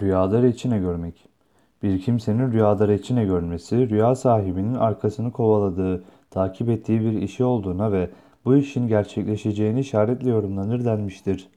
Rüyada reçine görmek. Bir kimsenin rüyada reçine görmesi, rüya sahibinin arkasını kovaladığı, takip ettiği bir işi olduğuna ve bu işin gerçekleşeceğini işaretle yorumlanır denmiştir.